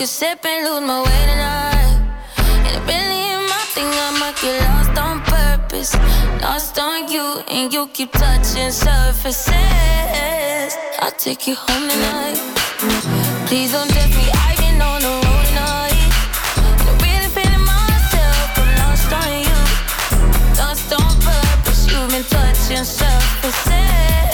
a sip and lose my way tonight. And I believe my thing, I might get lost on purpose. Lost on you, and you keep touching surfaces. I'll take you home tonight. Please don't test me, I've been on the road tonight. And I'm really feeling myself, I'm lost on you. Lost on purpose, you've been touching surfaces.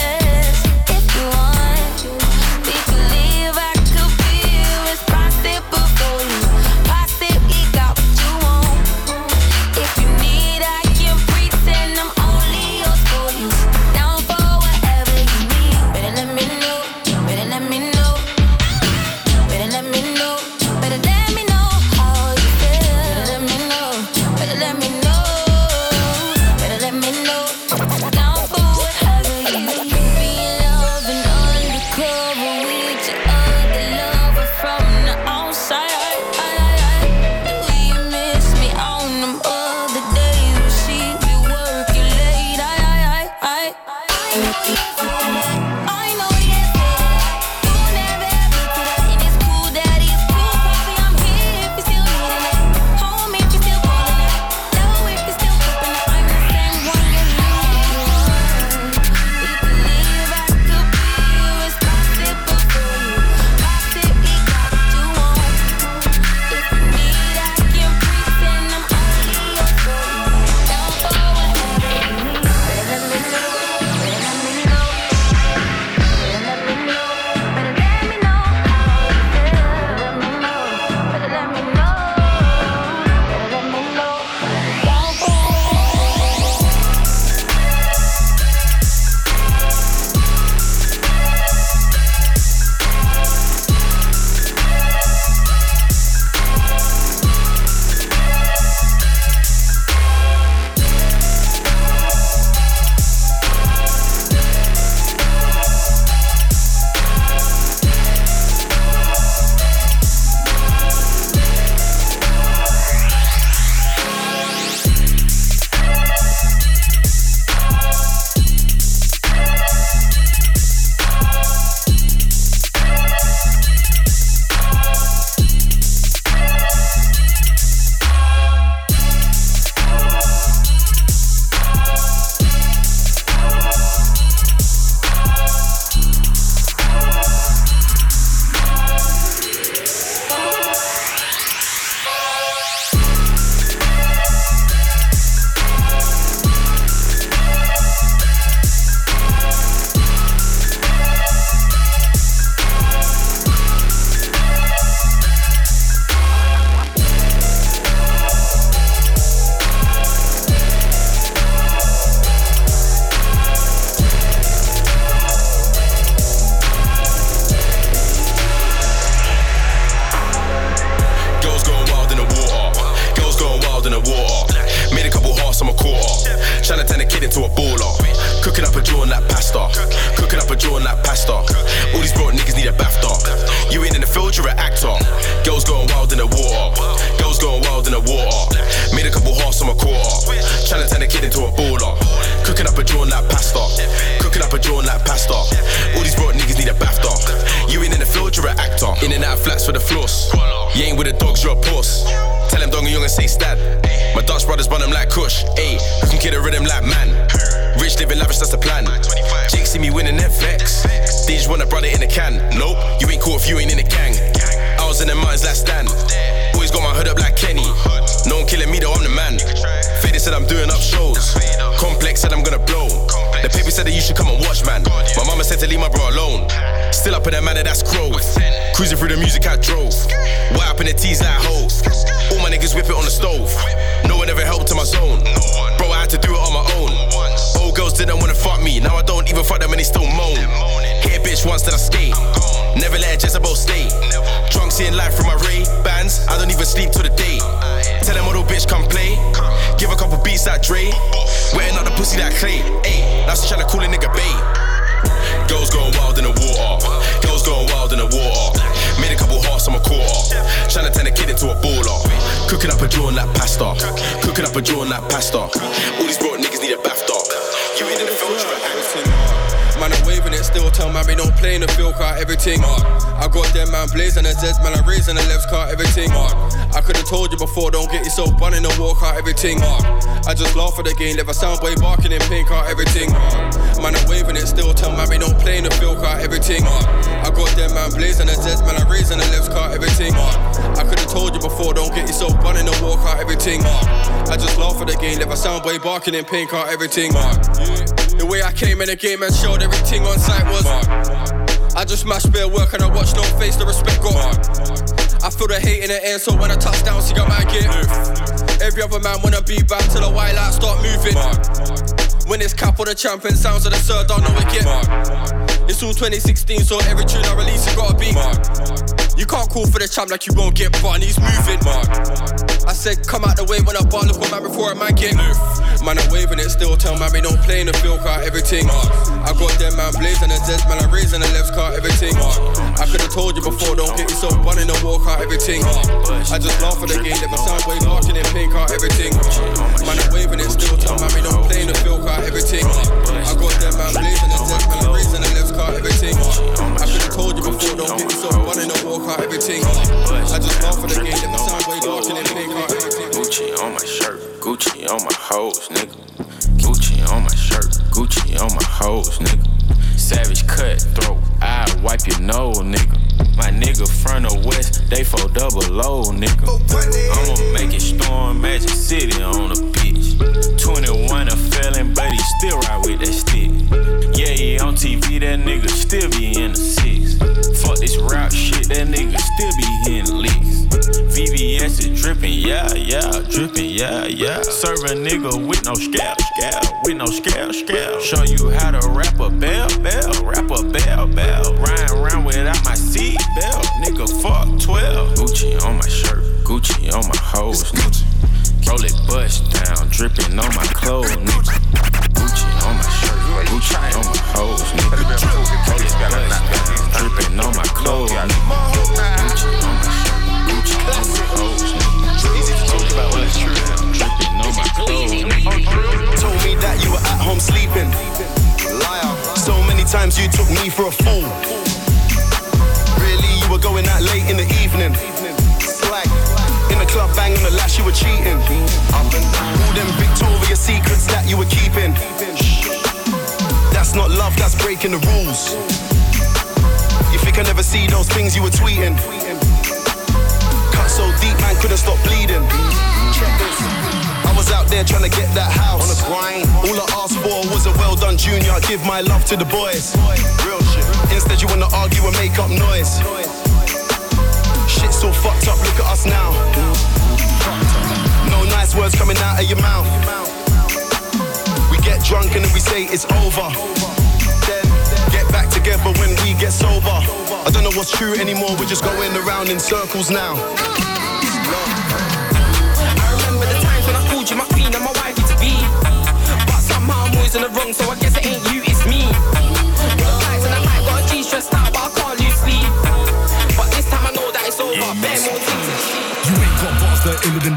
chewing like pasta. All these broke niggas need a bath dog. You ain't in the field, you're an actor. Girls going wild in the water. Girls going wild in the water. Made a couple halves on my quarter. Trying to turn a kid into a baller. Cooking up a joint like pasta. Cooking up a joint like pasta. All these broke niggas need a bath dog. You ain't in the field, you're an actor. In and out of flats for the floss. You ain't with the dogs, you're a puss. Tell them dong you young and say stab. My Dutch brothers burn them like Kush. Ayy, who can get a rhythm like man? rich, living lavish, that's the plan. Jake see me winning FX. They just want a brother in a can. Nope, you ain't cool if you ain't in a gang. I was in the mountains last stand. Always got my hood up like Kenny. No one killing me though, I'm the man. Faded said I'm doing up shows. Complex said I'm gonna blow. The paper said that you should come and watch, man. My mama said to leave my bro alone. Still up in that manner that's crow. Cruising through the music I drove. Why up in the T's like hoes. All my niggas whip it on the stove. No one ever helped to my zone. Bro, I had to do it on my own. Old girls didn't wanna fuck me, now I don't even fuck them and they still moan. Hit a bitch once then I skate, never let a Jezebel stay. Drunk seeing life from my Ray bands, I don't even sleep till the day. Tell them model bitch come play, give a couple beats that Dre. Wearing out the pussy that Clay, ayy. Now she tryna call a nigga babe. Girls going wild in the water, girls going wild in the water. Made a couple hearts on my quarter, tryna turn a kid into a baller. Cooking up a joint on that pasta. Cooking up a joint on that pasta. All these broad niggas need a bath dog. You in the filter sit still. Tell man we don't play in the field, car everything. Mark. I got them man blazing the Zeds, man I raising the left car everything. Mark. I could've told you before, don't get yourself bun in the war car everything. Mark. I just laugh at the game, never sound soundboy barking in pink car everything. Mark. Man I'm waving it still. Tell man we don't play in the field, car everything. Mark. I got them man blazing the Zeds, man I raising the left car everything. Mark. I could've told you before, don't get yourself bun in the war car everything. Mark. I just laugh at the game, never sound soundboy barking in pink car everything. Mark. Yeah. The way I came in the game and showed everything on site was. I just mashed bare work and I watched no face, the respect got. I feel the hate in the air, so when I touch down, see your man get. Every other man wanna be back till the white light start moving. When it's cap or the champion, sounds of the sir, don't know it get. It's all 2016, so every tune I release, it gotta be. You can't call for the champ like you won't get bun, he's moving. man. I said, come out the way when I bar, look what man before a man get. Man, I'm waving it still, tell man we don't play in the field car, everything. I got them man blazing the Zeds, man, I'm raising the left car, everything. I could've told you before, don't get yourself bun in the walk car, everything. I just laugh at the game, let my sound wave marking in pink car, everything. Man, I'm waving it still, tell man we don't play in the field car, everything. I got them man blazing the Zeds, man, I'm raising the left car, everything. I could've told you before, don't get yourself bun in the walk car, everything. I just laugh at the game, my sound wave marking in pink car, everything. Gucci on my shirt, Gucci on my hoes, nigga. Gucci on my shirt, Gucci on my hoes, nigga. Savage cutthroat, I wipe your nose, nigga. My nigga front of west, they for double low, nigga. I'ma make it storm Magic City on the pitch. 21 a felon, but he still ride Serve a nigga with no scale, scale, with no scale, scale. Show you how to the evening. Slag. In the club, banging the lash, you were cheating. Up and down. All them Victoria secrets that you were keeping. That's not love, that's breaking the rules. You think I never see those things you were tweeting? Cut so deep, man, couldn't stop bleeding. Check this. I was out there trying to get that house. On the grind. All I asked for was a well done junior. I give my love to the boys. Real shit. Instead, you wanna argue and make up noise. So fucked up, look at us now. No nice words coming out of your mouth. We get drunk and then we say it's over. Then get back together when we get sober. I don't know what's true anymore, we're just going around in circles now. I remember the times when I called you my queen and my wifey to be. But somehow I'm always in the wrong, so I guess it ain't you,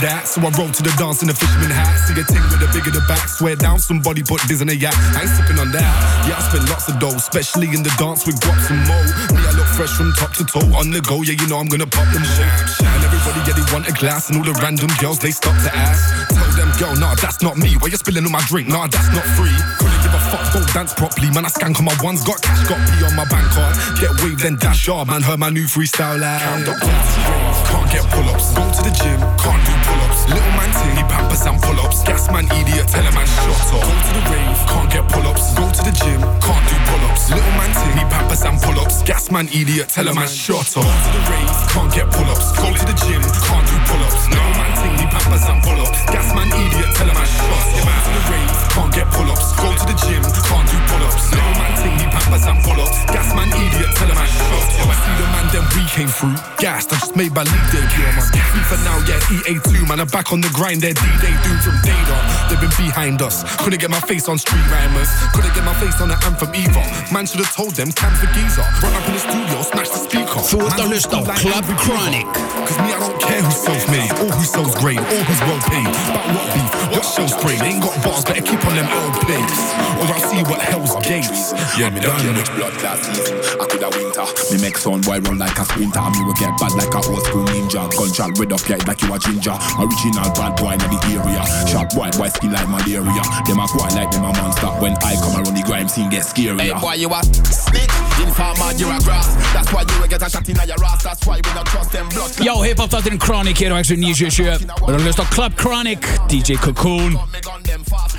that. So I roll to the dance in a fisherman hat. See a ting with the bigger the back. Swear down, somebody put this in a yak. I ain't sipping on that. Yeah, I spend lots of dough, especially in the dance with drops and mo. Me, I look fresh from top to toe. On the go, yeah, you know I'm gonna pop them sham. And everybody, yeah, they want a glass. And all the random girls, they stop to ask. Tell them, girl, nah, that's not me. Why you spilling on my drink? Nah, that's not free. Couldn't give a fuck, don't dance properly. Man, I skank on my ones, got cash, got P on my bank card. Get waved, then dash yard. Man, heard my new freestyle like. Can't get pull-ups. Go to the gym, can't do pull-ups. Little man ting, he pampers and pull-ups. Gas man idiot, tell a man shut up. Go to the rave, can't get pull-ups. Go to the gym, can't do pull-ups. Little man ting, he pampers and pull-ups. Gas man idiot, tell a man shut up. Go to the rave, can't get pull-ups. Go to the gym, can't do pull-ups. Little man ting, he pampers and pull-ups. Gas man idiot, tell a man shut up. Go to the rave, can't get pull-ups. Go to the gym, can't do pull-ups. Little man ting, and pull-ups. Gas man idiot, tell a man shut up. I see the man then we came through. Gassed, I just made my league debut, man. FIFA now, yeah, EA2, man. I'm back on the grind, they're D-Day doom from data. They've been behind us. Couldn't get my face on street rhymers. Couldn't get my face on the anthem either. Man should have told them, Cam's the geezer. Run up in the studio, smash the speaker. Að Man, hlusta Klub Kronik. Cause me, I don't care who sells made, or who sells great, or who's well paid. But what beef, what shell spray? They ain't got bars, better keep on them old plates. Or I'll see what hell's gates. Yeah, I'm in the next blood class season. I could have winter. Me make son boy run like a sprinter. Me will get bad like a old school ninja. Gunshot red up, yeah, like you a ginger. Original bad boy in the area. Sharp boy, boy skin like malaria. Them a quiet like them a monster. When I come around the grime scene, get scary. Hey boy, you a snitch. Informer, you a grass. That's why you will get a shot in your ass. That's why we don't trust them blood. Já, hip-hop þátturinn Kronik hér á X977 Við erum að hlusta á Klub Kronik DJ Kocoon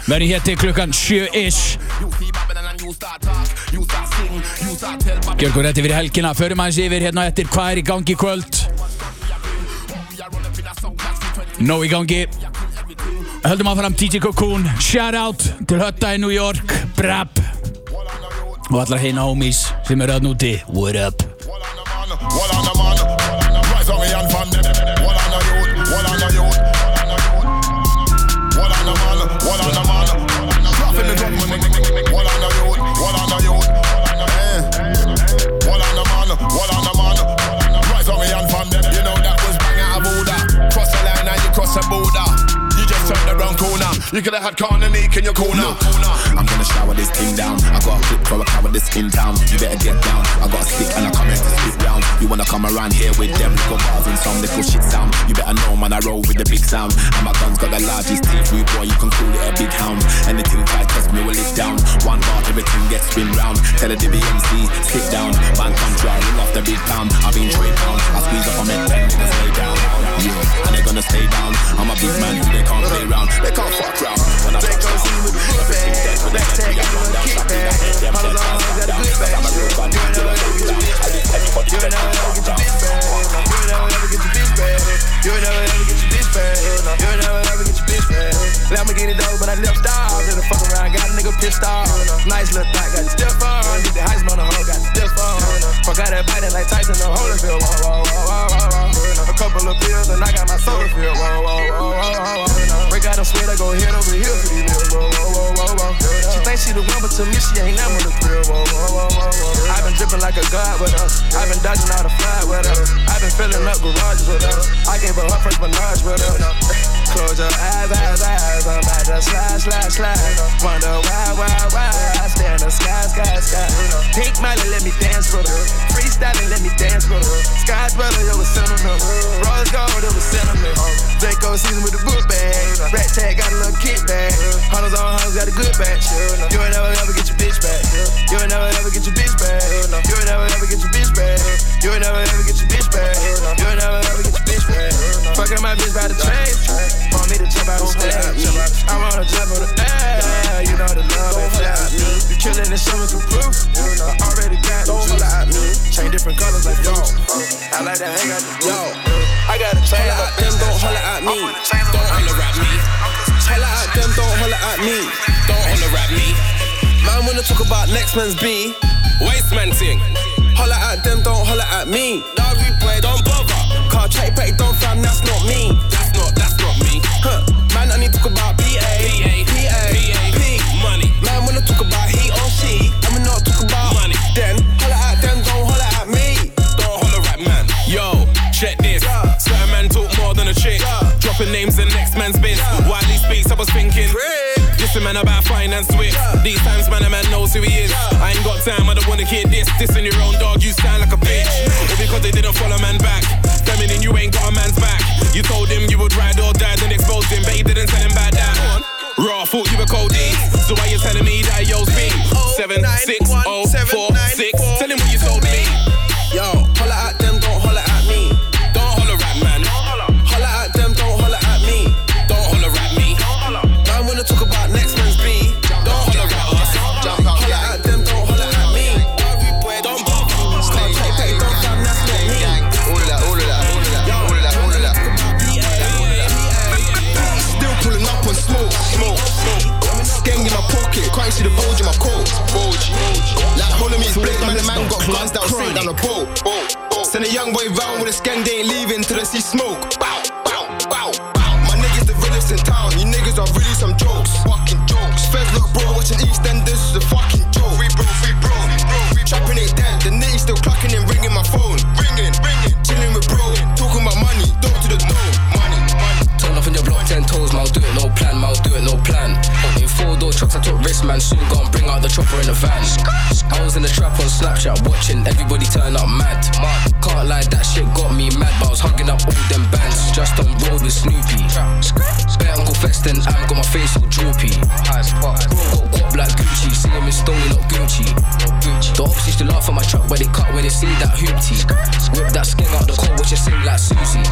Verðum hér til klukkan 7-ish Gjör ykkur rétti fyrir helgina. Förum aðeins yfir hérna eftir hvað er í gangi í kvöld. Nó í gangi. Höldum áfram DJ Cocoon. Shout out til Hötta í New York. Brab Og allar heina homies sem eru að núti What up You could have had Nick in your corner. I'm gonna shower this thing down. I got a clip for a this in town. You better get down. I got a stick and I come here to spit round. You wanna come around here with them little bars and some little shit sound. You better know, man, I roll with the big sound. And my gun's got the largest teeth, rude boy, you can call it a big hound. Anything tight, test me, will lift down. One bar, everything gets spin round. Tell the DBMC, sit down. Man, come try, ring off the big pound. I've been straight pound. I squeeze up, I make ten niggas lay down. Yeah, and they're gonna stay down. I'm a big man, they can't play round. They can't fuck round. When I They with the good bag. Black tag, give a kickback. Huddles on, got a good bag. You never ever get your bitch back. You never ever get your bitch back. You never ever get your bitch back. You never ever get your bitch back. You never ever get your bitch back. Lamborghini though, but I left off. Did a fuck around, got a nigga pissed off. Nice little thought, got the stiff on. Get the heist on the hoe, got the stiff on. Fuck out that biting like Tyson, the Holyfield. Whoa, whoa, whoa, whoa, whoa, couple of pills and I got my soda filled. Whoa, whoa, whoa, whoa, whoa. Break out a I go head over heels for these bills. Whoa, whoa, whoa, whoa, whoa. She thinks she the one, but to me she ain't never the thrill. Whoa, whoa, whoa, whoa, whoa. I've been dripping like a god with her. I've been dodging all the fly with her. I've been filling up garages with her. I gave her her first menage with her. Close your eyes, eyes, eyes. I'm about to slide, slide, slide. Wonder why, why, why. I stay in the sky, sky, sky. Pink Miley, let me dance with her. Freestyling, let me dance with her. Sky's brother, it was sentiment. Rose gold, it was sentiment. Draco season with the book bag. Rat tag got a little kickback. Hunters on hunters got a good batch. You ain't never ever get your bitch back. You ain't never ever get your bitch back. You and showing. I already got Don't holla me. Chain different colors like yo. I like that hang out the yo. I got a chain up them, don't holla at me. Don't holla at me. Holla at them, don't holla at me. Don't holla at me. Man wanna talk about next man's B. Waste man thing. Holla at them, don't holla at me. Dari boy, don't bother. Car check back, don't fam, that's not me. That's not, that's not me. Huh. Man, I need to talk about Dropping names in next man's biz. While he speaks, I was thinking. This a man about finance switch. These times, man, a man knows who he is. I ain't got time, I don't wanna hear this. This in your own dog, you sound like a bitch. Or because they didn't follow man back. Feminine, you ain't got a man's back. You told him you would ride or die, then exposed him, but he didn't tell him about that. Raw, thought you were codeine. Man, got guns down straight down the boat. Send a young boy round with a skeng, they ain't leaving till they see smoke. Bow, bow, bow, bow. My niggas the realest in town, you niggas are really some jokes. Fucking jokes. Feds look bro, watching EastEnders is a fucking joke. Free bro, free bro, free bro. Trapping it dead, the nitty still clocking and ringing my phone. Ringing, ringing, chilling with bro, talking about money, door to the door. Money, money. Turn off in your block, ten toes, man, do it, no plan, man, do it, no plan. In four door trucks, I took risk, man, soon gone, bring out the chopper in the van the trap on Snapchat, watching everybody turn up mad. Can't lie, that shit got me mad, but I was hugging up all them bands. Just on road with Snoopy. Spare Uncle Feston, I got my face all droopy. Got guap like Gucci, see him in Stoney, not Gucci. The ops used to laugh at my trap but they cut, when they see that hoopty. Whip that skin out the coat, which it sing like Susie.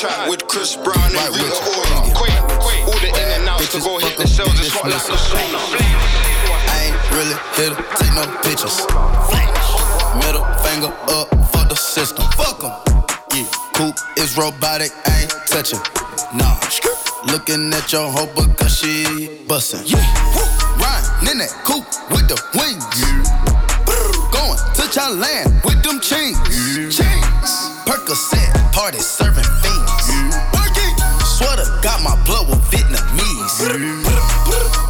Trap with Chris Brown and Rita Ora. Quick, all the in and outs to go hit the cells. It's hot like a sauna. I ain't really here to take no pictures. Middle finger up, fuck the system. Fuck 'em. Yeah, coupe is robotic, I ain't touching. Nah, looking at your hoe because she bustin'. Yeah, riding in that coupe with the wings. Going to Thailand with them chains. Chains. Percocet, party serving fiends. Got my blood with Vietnamese.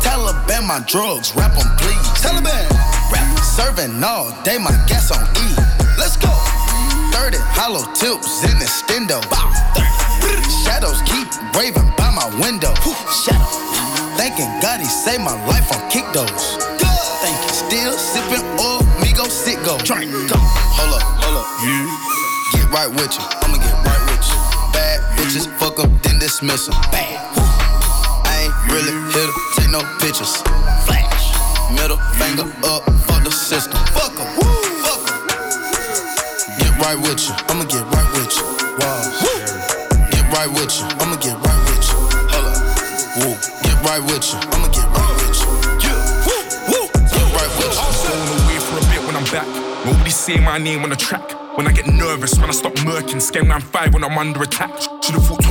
Taliban my drugs, rap 'em please. Taliban. Rap serving all day, my gas on E. Let's go. 30 hollow tips in the stendo. Shadows keep raving by my window. Shadow. Thanking God he saved my life on kick those. Thank you. Still sipping oil, me go sit go. Drink. Hold up, hold up. Get right with you. I'ma get right with you. Bad bitches, fuck up, then dismiss 'em. Bad. I ain't really here to take no pictures. Flash. Middle finger up, fuck the system. Fuck 'em. Fuck 'em. Get right with you. I'ma get right with you. Wow. Get right with you. I'ma get right with you. Hold up. Woo. Get right with you. I'ma get right with you. Yeah. Woo. Woo. Get right with you. I'm going away for a bit when I'm back. Nobody say my name on the track. When I get nervous, when I stop murking, scam round five when I'm under attack.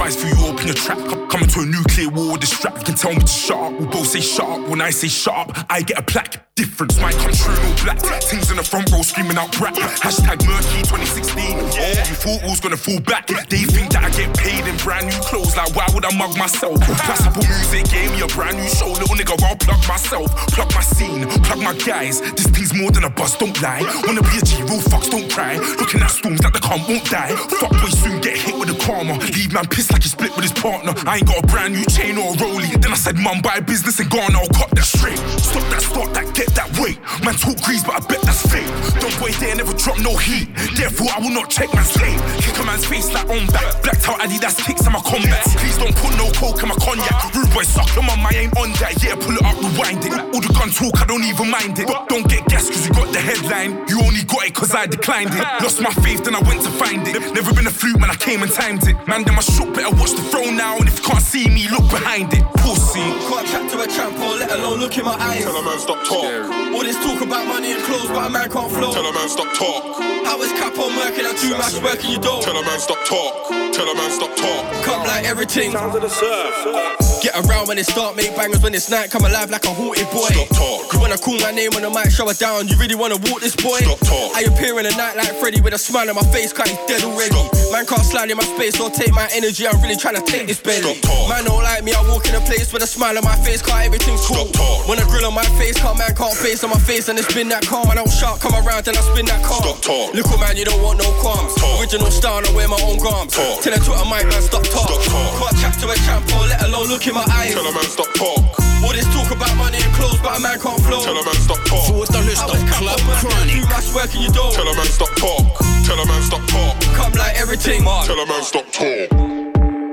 Twice before you open your trap. Com- Coming to a nuclear war this strap. You can tell me to shut up. We both say shut up. When I say shut up, I get a plaque. Difference might come true, no black. Things in the front row screaming out brat. Hashtag murky 2016. Oh, you thought was gonna fall back. They think that I get paid in brand new clothes. Like, why would I mug myself? Classical music gave me a brand new show. Little nigga, I'll plug myself. Plug my scene, plug my guys. This thing's more than a bus, don't lie. Wanna be a G, real fucks, don't cry. Looking at storms that the calm won't die. Fuck boy soon get hit with a karma. Leave man pissed like he split with his partner. I ain't got a brand new chain or a rollie. Then I said, Mum, buy a business in Ghana, I'll cut that straight. Stop that, start that, get that weight. Man talk grease, but I bet that's fake. Don't wait there, never drop no heat. Therefore, I will not check man's tape. Kick a man's face like on back. Blacked out Adidas kicks in my combat. Please don't put no coke in my cognac. Rude boy, suck your mum, I ain't on that. Yeah, pull it up, rewind it. All the gun talk, I don't even mind it. Don't get gas cause you got the headline. You only got it cause I declined it. Lost my faith, then I went to find it. Never been a fluke, man, I came and timed it. Man, then my shook, better watch the throne now. And if you can't see me, look behind it. Pussy. Can't chat to a champ or let alone look in my eyes. Tell a man stop talk. All this talk about money and clothes, but a man can't flow. Tell a man stop talk. How is cap on working? I do match work and you don't. Tell a man stop talk. Tell a man stop talk. Come like everything. Get around when it start, make bangers when it's night. Come alive like a haunted boy. Stop talk. Cause when I call my name on the mic, show her down. You really wanna walk this boy? Stop talk. I appear in the night like Freddy with a smile on my face, cause he's dead already. Man can't slide in my space or take my energy. I'm really trying to take this belly. Stop talk. Man don't like me, I walk in a place with a smile on my face, cause everything's cool. Stop talk. When a grill on my face, can't man can't face on my face, and it's been that calm. I don't shout, come around, then I spin that car. Stop talk. Little man, you don't want no qualms. Talk. Original style, I wear my own garms. Talk. Tell her to a mic, man, stop talk. Stop talk. Can't chat to a champ or let alone look in my eyes. Tell a man stop talk. All this talk about money and clothes, but a man can't flow. Tell a man stop talk. Sta lyssna på Klub Kronik. You match work and you don't. Tell a man stop talk. Tell a man stop talk. Come like everything. Tell a man stop talk.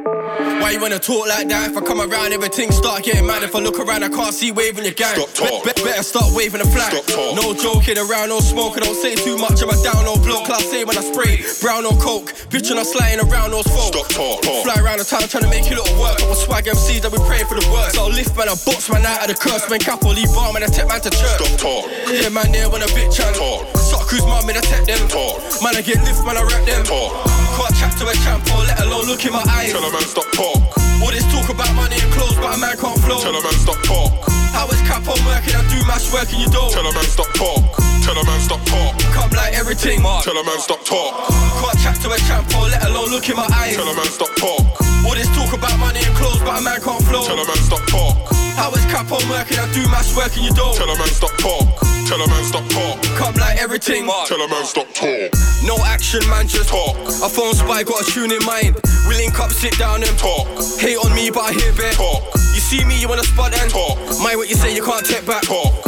Why you wanna talk like that? If I come around, everything start getting mad. If I look around, I can't see waving your gang. Stop talk. Be- be- better start waving the flag. Stop talk. No joking around, no smoking. Don't say too much. I'm a down no blow. Class A when I spray. Brown or coke. Bitch, and I'm sliding around those folk. Stop talk. talk. Fly around the town trying to make you little work. I was swag MCs that we pray for the work. So I lift man, I box man out of the curse. Man, cap or leave bar man, I take man to church. Stop talk. Yeah, man, there when a bitch and Talk. Suck who's mum, man, I take them. Talk. Man, I get lift, man, I rap them. Talk. Can't chat to a champ or let alone look in my eyes. Tell a man stop talk. All this talk about money and clothes, but a man can't flow. Tell a man stop talk. How is cap on working? I do match work and you don't. Tell a man stop talk. Tell a man stop talk. Come like everything. Tell a man stop talk. Can't chat to a champ or let alone look in my eyes. Tell a man stop talk. All this talk about money and clothes, but a man can't flow. Tell a man stop talk. How is cap on working? I do mass work and you don't. Tell a man stop talk. Tell a man stop talk. Come like everything. Tell a man stop talk. No action, man, just talk. A phone spy, got a tune in mind. We link up, sit down and talk. Hate on me, but I hear better. Talk. You see me, you wanna spot and talk. Mind what you say, you can't take back. Talk.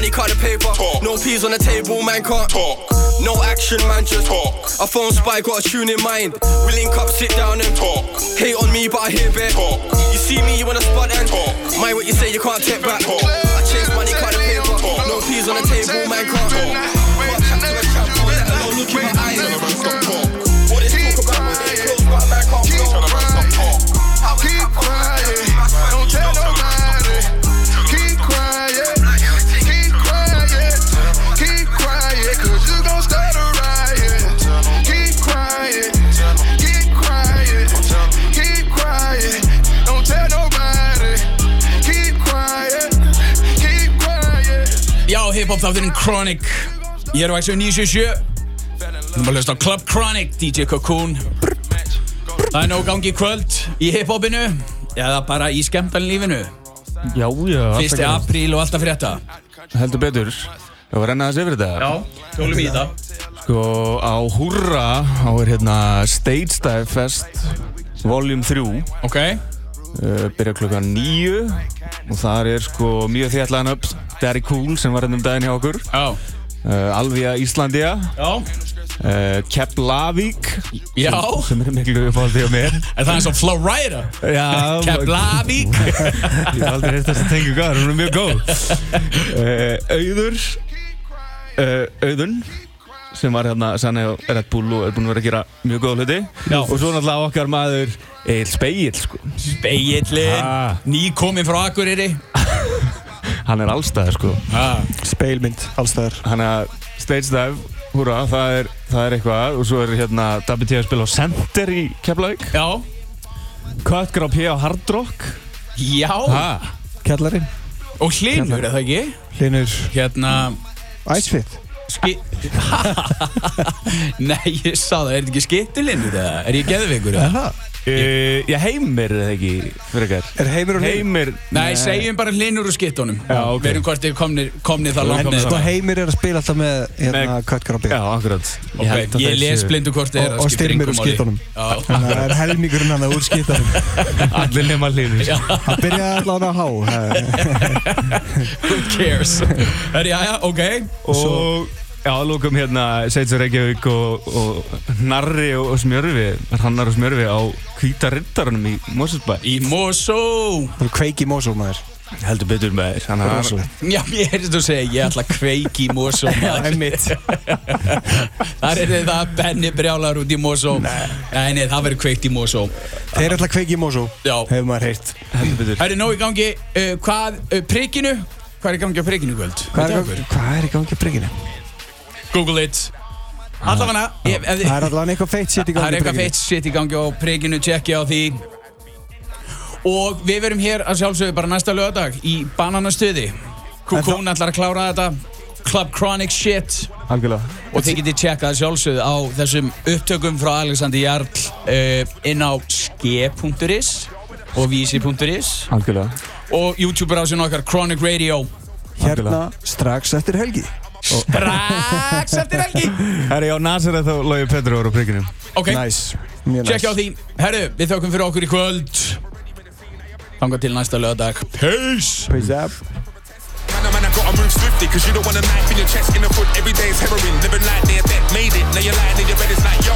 I money, cut the paper. Talk. No peas on the table, man can't talk. No action, man, just talk. A phone spy, got a tune in mind. We link up, sit down and talk. Hate on me, but I hear better. Talk. You see me, you wanna spot and talk. Mind what you say, you can't take back. Talk. I chase money, cut the paper. Talk. No peas on the table, man can't talk. Hip-hop þátturinn Chronic Ég er á XO 977 Þú erum að hlusta á Club Chronic, DJ Cocoon Það er nóg gangi kvöld í hip-hopinu eða bara í skemmtarnlífinu Já, já. Fyrsti apríl og alltaf frétta Heldur betur. Það var renna þess yfir þetta. Já, hjólum í það Sko, á Húrra, á er hérna Stage Dive Fest Volume 3. Ok. Uh, byrja klukkan nýju og þar er sko mjög þjallan upp Derry Cool sem var hérna um daginn hjá okkur. Já. Uh, Alvia Íslandia. Já. Uh, Keflavík. Já. Sem, sem er miklu uppáhaldið á mér. En það er svo Florida. Keflavík Ég hef aldrei þess að tengja hvað, hún er mjög góð. Auður, Auðun, sem var hérna sannig á Red Bull og er búinn að vera að gera mjög góða hluti. Já. Og svo náttúrulega okkar maður Egil Speill, sko. Speillin, Ah. ný kominn frá Akureyri Hann er allstæður, sko. ah. Speilmynd, allstæður. Hann er Stage Dive, húra, það er, það er eitthvað. Og svo er hérna WT að spila á Center í Keflavík. Já. Cutgrá P á Hard Rock. Já Ha? Kjallarinn. Og Hlinur, er það ekki? Hlinur. Hérna Æsfit. Ski... Nei, ég sá það, er þetta ekki skittulinur eða? Er ég geðveikur eða? Aha. Uh, já, Heimir er það ekki, fyrir ekkert. Er Heimir og? Heimir. Nei, segjum bara Hlinur og skittunum Já, ok. Við erum hvort þið komnir, komnir það langt En með sko þetta Heimir er að spila alltaf með hérna Köttgrabbi. Já, akkurat. Ok, ég les blindu hvort þið er Og, og styrmir úr skittunum. Þannig að það er helmingurinn hann úr skittunum. Allir nema Hlinur. já, Það byrjaði allavega að há. who cares Er, já, já, ok Og já, lókum hérna Seitsur Reykjavík og, og Narri og, og Smjörfi, Hannar og Smjörfi á Hvíta Riddarunum í Moselsbæ. Í Mosó Það er kveik í Mosó maður. Heldur betur með þér. Þannig að Rosalegt. Já, ég heyrðist þú segja, ég ætla að kveiki í Mosó Já, maður. einmitt. Þar er það Benni brjálar út í Mosó Nei, nei, það verður kveikt í Mosó Þeir ætla að kveiki í Mosó. Já Hefur maður heyrt. heldur betur. Það er nóg í gangi, uh, hvað, uh, Hvað er í gangi á prikkinu í kvöld? Hvað er, í það gangi- hvað er Google it. Allavega, Það er allavega eitthvað feitt shit í gangi Það er eitthvað feitt shit í gangi á prikkinu, tjekki á því. Og við verum hér að sjálfsögðu bara næsta lögadag í bananastuði. Kukún ætlar að klára þetta. Club Chronic shit. Algjörlega. Og þið getið tjekkað sjálfsögðu á þessum upptökum frá Alexander Jarl uh, inn á ske.is og vísi.is Algjörlega. og YouTube-rásin okkar Chronic Radio. Hérna strax eftir helgi. Strax eftir helgi. Herri, já, Nasir þá lagið Petru ára á prigginu Ok, nice. tjekkja á því. Herru, við þökkum fyrir okkur í kvöld. Hanga til næsta lögadag Peace. Peace up 50 Cause you don't want a knife in your chest, in the foot, every day is heroin. Living like they that made it, now you're lying in your bed, it's like yo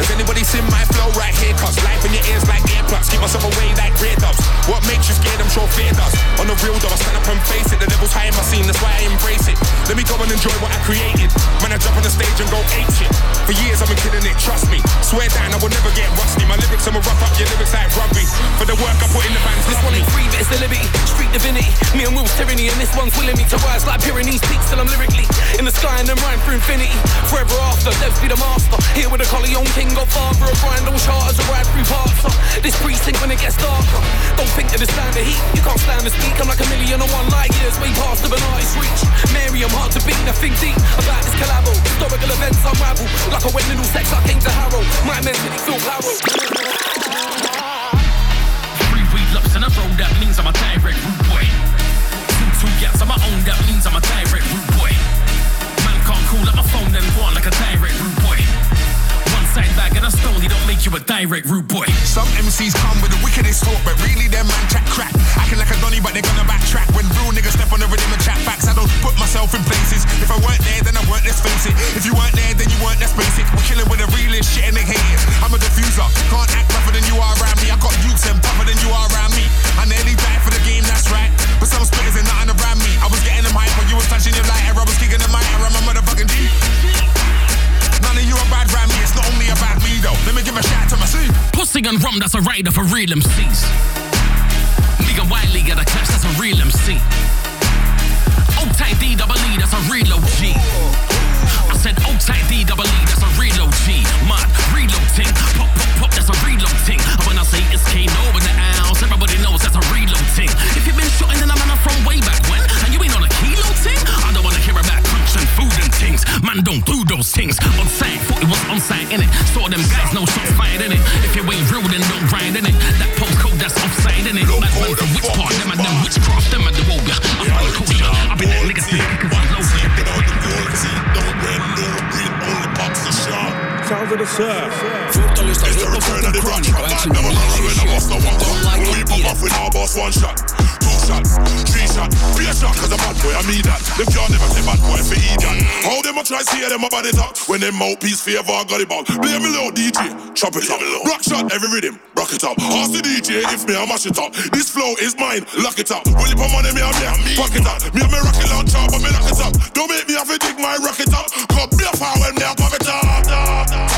Has anybody seen my flow? Right here? Cause life in your ears like earplugs, keep myself away like red dubs What makes you scared, I'm sure fear does. On the real though, I stand up and face it. The devil's high in my scene, that's why I embrace it. Let me go and enjoy what I created. Man, I jump on the stage and go ape shit. For years I've been killing it, trust me. Swear down, I will never get rusty. My lyrics, I'ma rough up your lyrics like rugby. For the work I put in the fans, this one ain't free, but it's the liberty. Street divinity, me and Will's tyranny And this one's willing me to rise like Pyrenees peaks till I'm lyrically in the sky and then rhyme for infinity. Forever after, devs be the master. Here with a Corleone king, godfather of grind, all charters, a ride through parts. Uh, this precinct when it gets darker. Don't think that it's time to heat. You can't stand to speak. I'm like a million and one light years, way past of an artist's reach. Mary, I'm hard to beat. Nothing deep about this collabo. Historical events unravel. Like a wet little sex, I came to Harrow. My mentally feel power. Three weed locks and I roll that means I'm a direct rude boy. Means I'm a direct rude boy. Man can't call up my phone then go on like a direct rude boy. One side bag and a stone, he don't make you a direct rude boy. Some MCs come with the wickedest talk, but really them man chat crap. Acting like a donny, but they're gonna backtrack. When real niggas step on the rhythm and chat facts, I don't put myself in places. If I weren't there, then I weren't, let's. If you weren't there, then you weren't, that's basic. We're killing with the realest shit and they hate it. I'm a diffuser, can't act tougher than you are around me. I got youths them tougher than you that's a rider for real MCs. Nigga Wiley got a clash, that's a real MC. Of the surf. Þú ert að hlusta á Hip-Hop Kronik á Exxon 97 Don't like it, beat it Our boss one shot, two shot, three shot, be a shot cause a bad boy, I mean that. Them can't never say bad boy for idiot. How them a try see them about it up when them mouthpiece favor got it ball. Play me low DJ, chop it up. Rock shot every rhythm, rock it up. Ask the DJ if me I mash it up. This flow is mine, lock it up. Will you put money me and me and me? Fuck it up. Me and me rocket launcher, but me lock it up. Don't make me have to dig my rocket up. Cause me a fire when me a pop it up.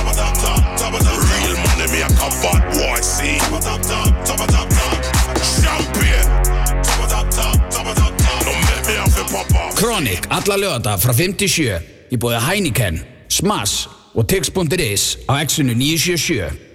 Chronic, alla lögata frá 57 Í bóði Heineken, Smash og Tix.is á Exxonu 977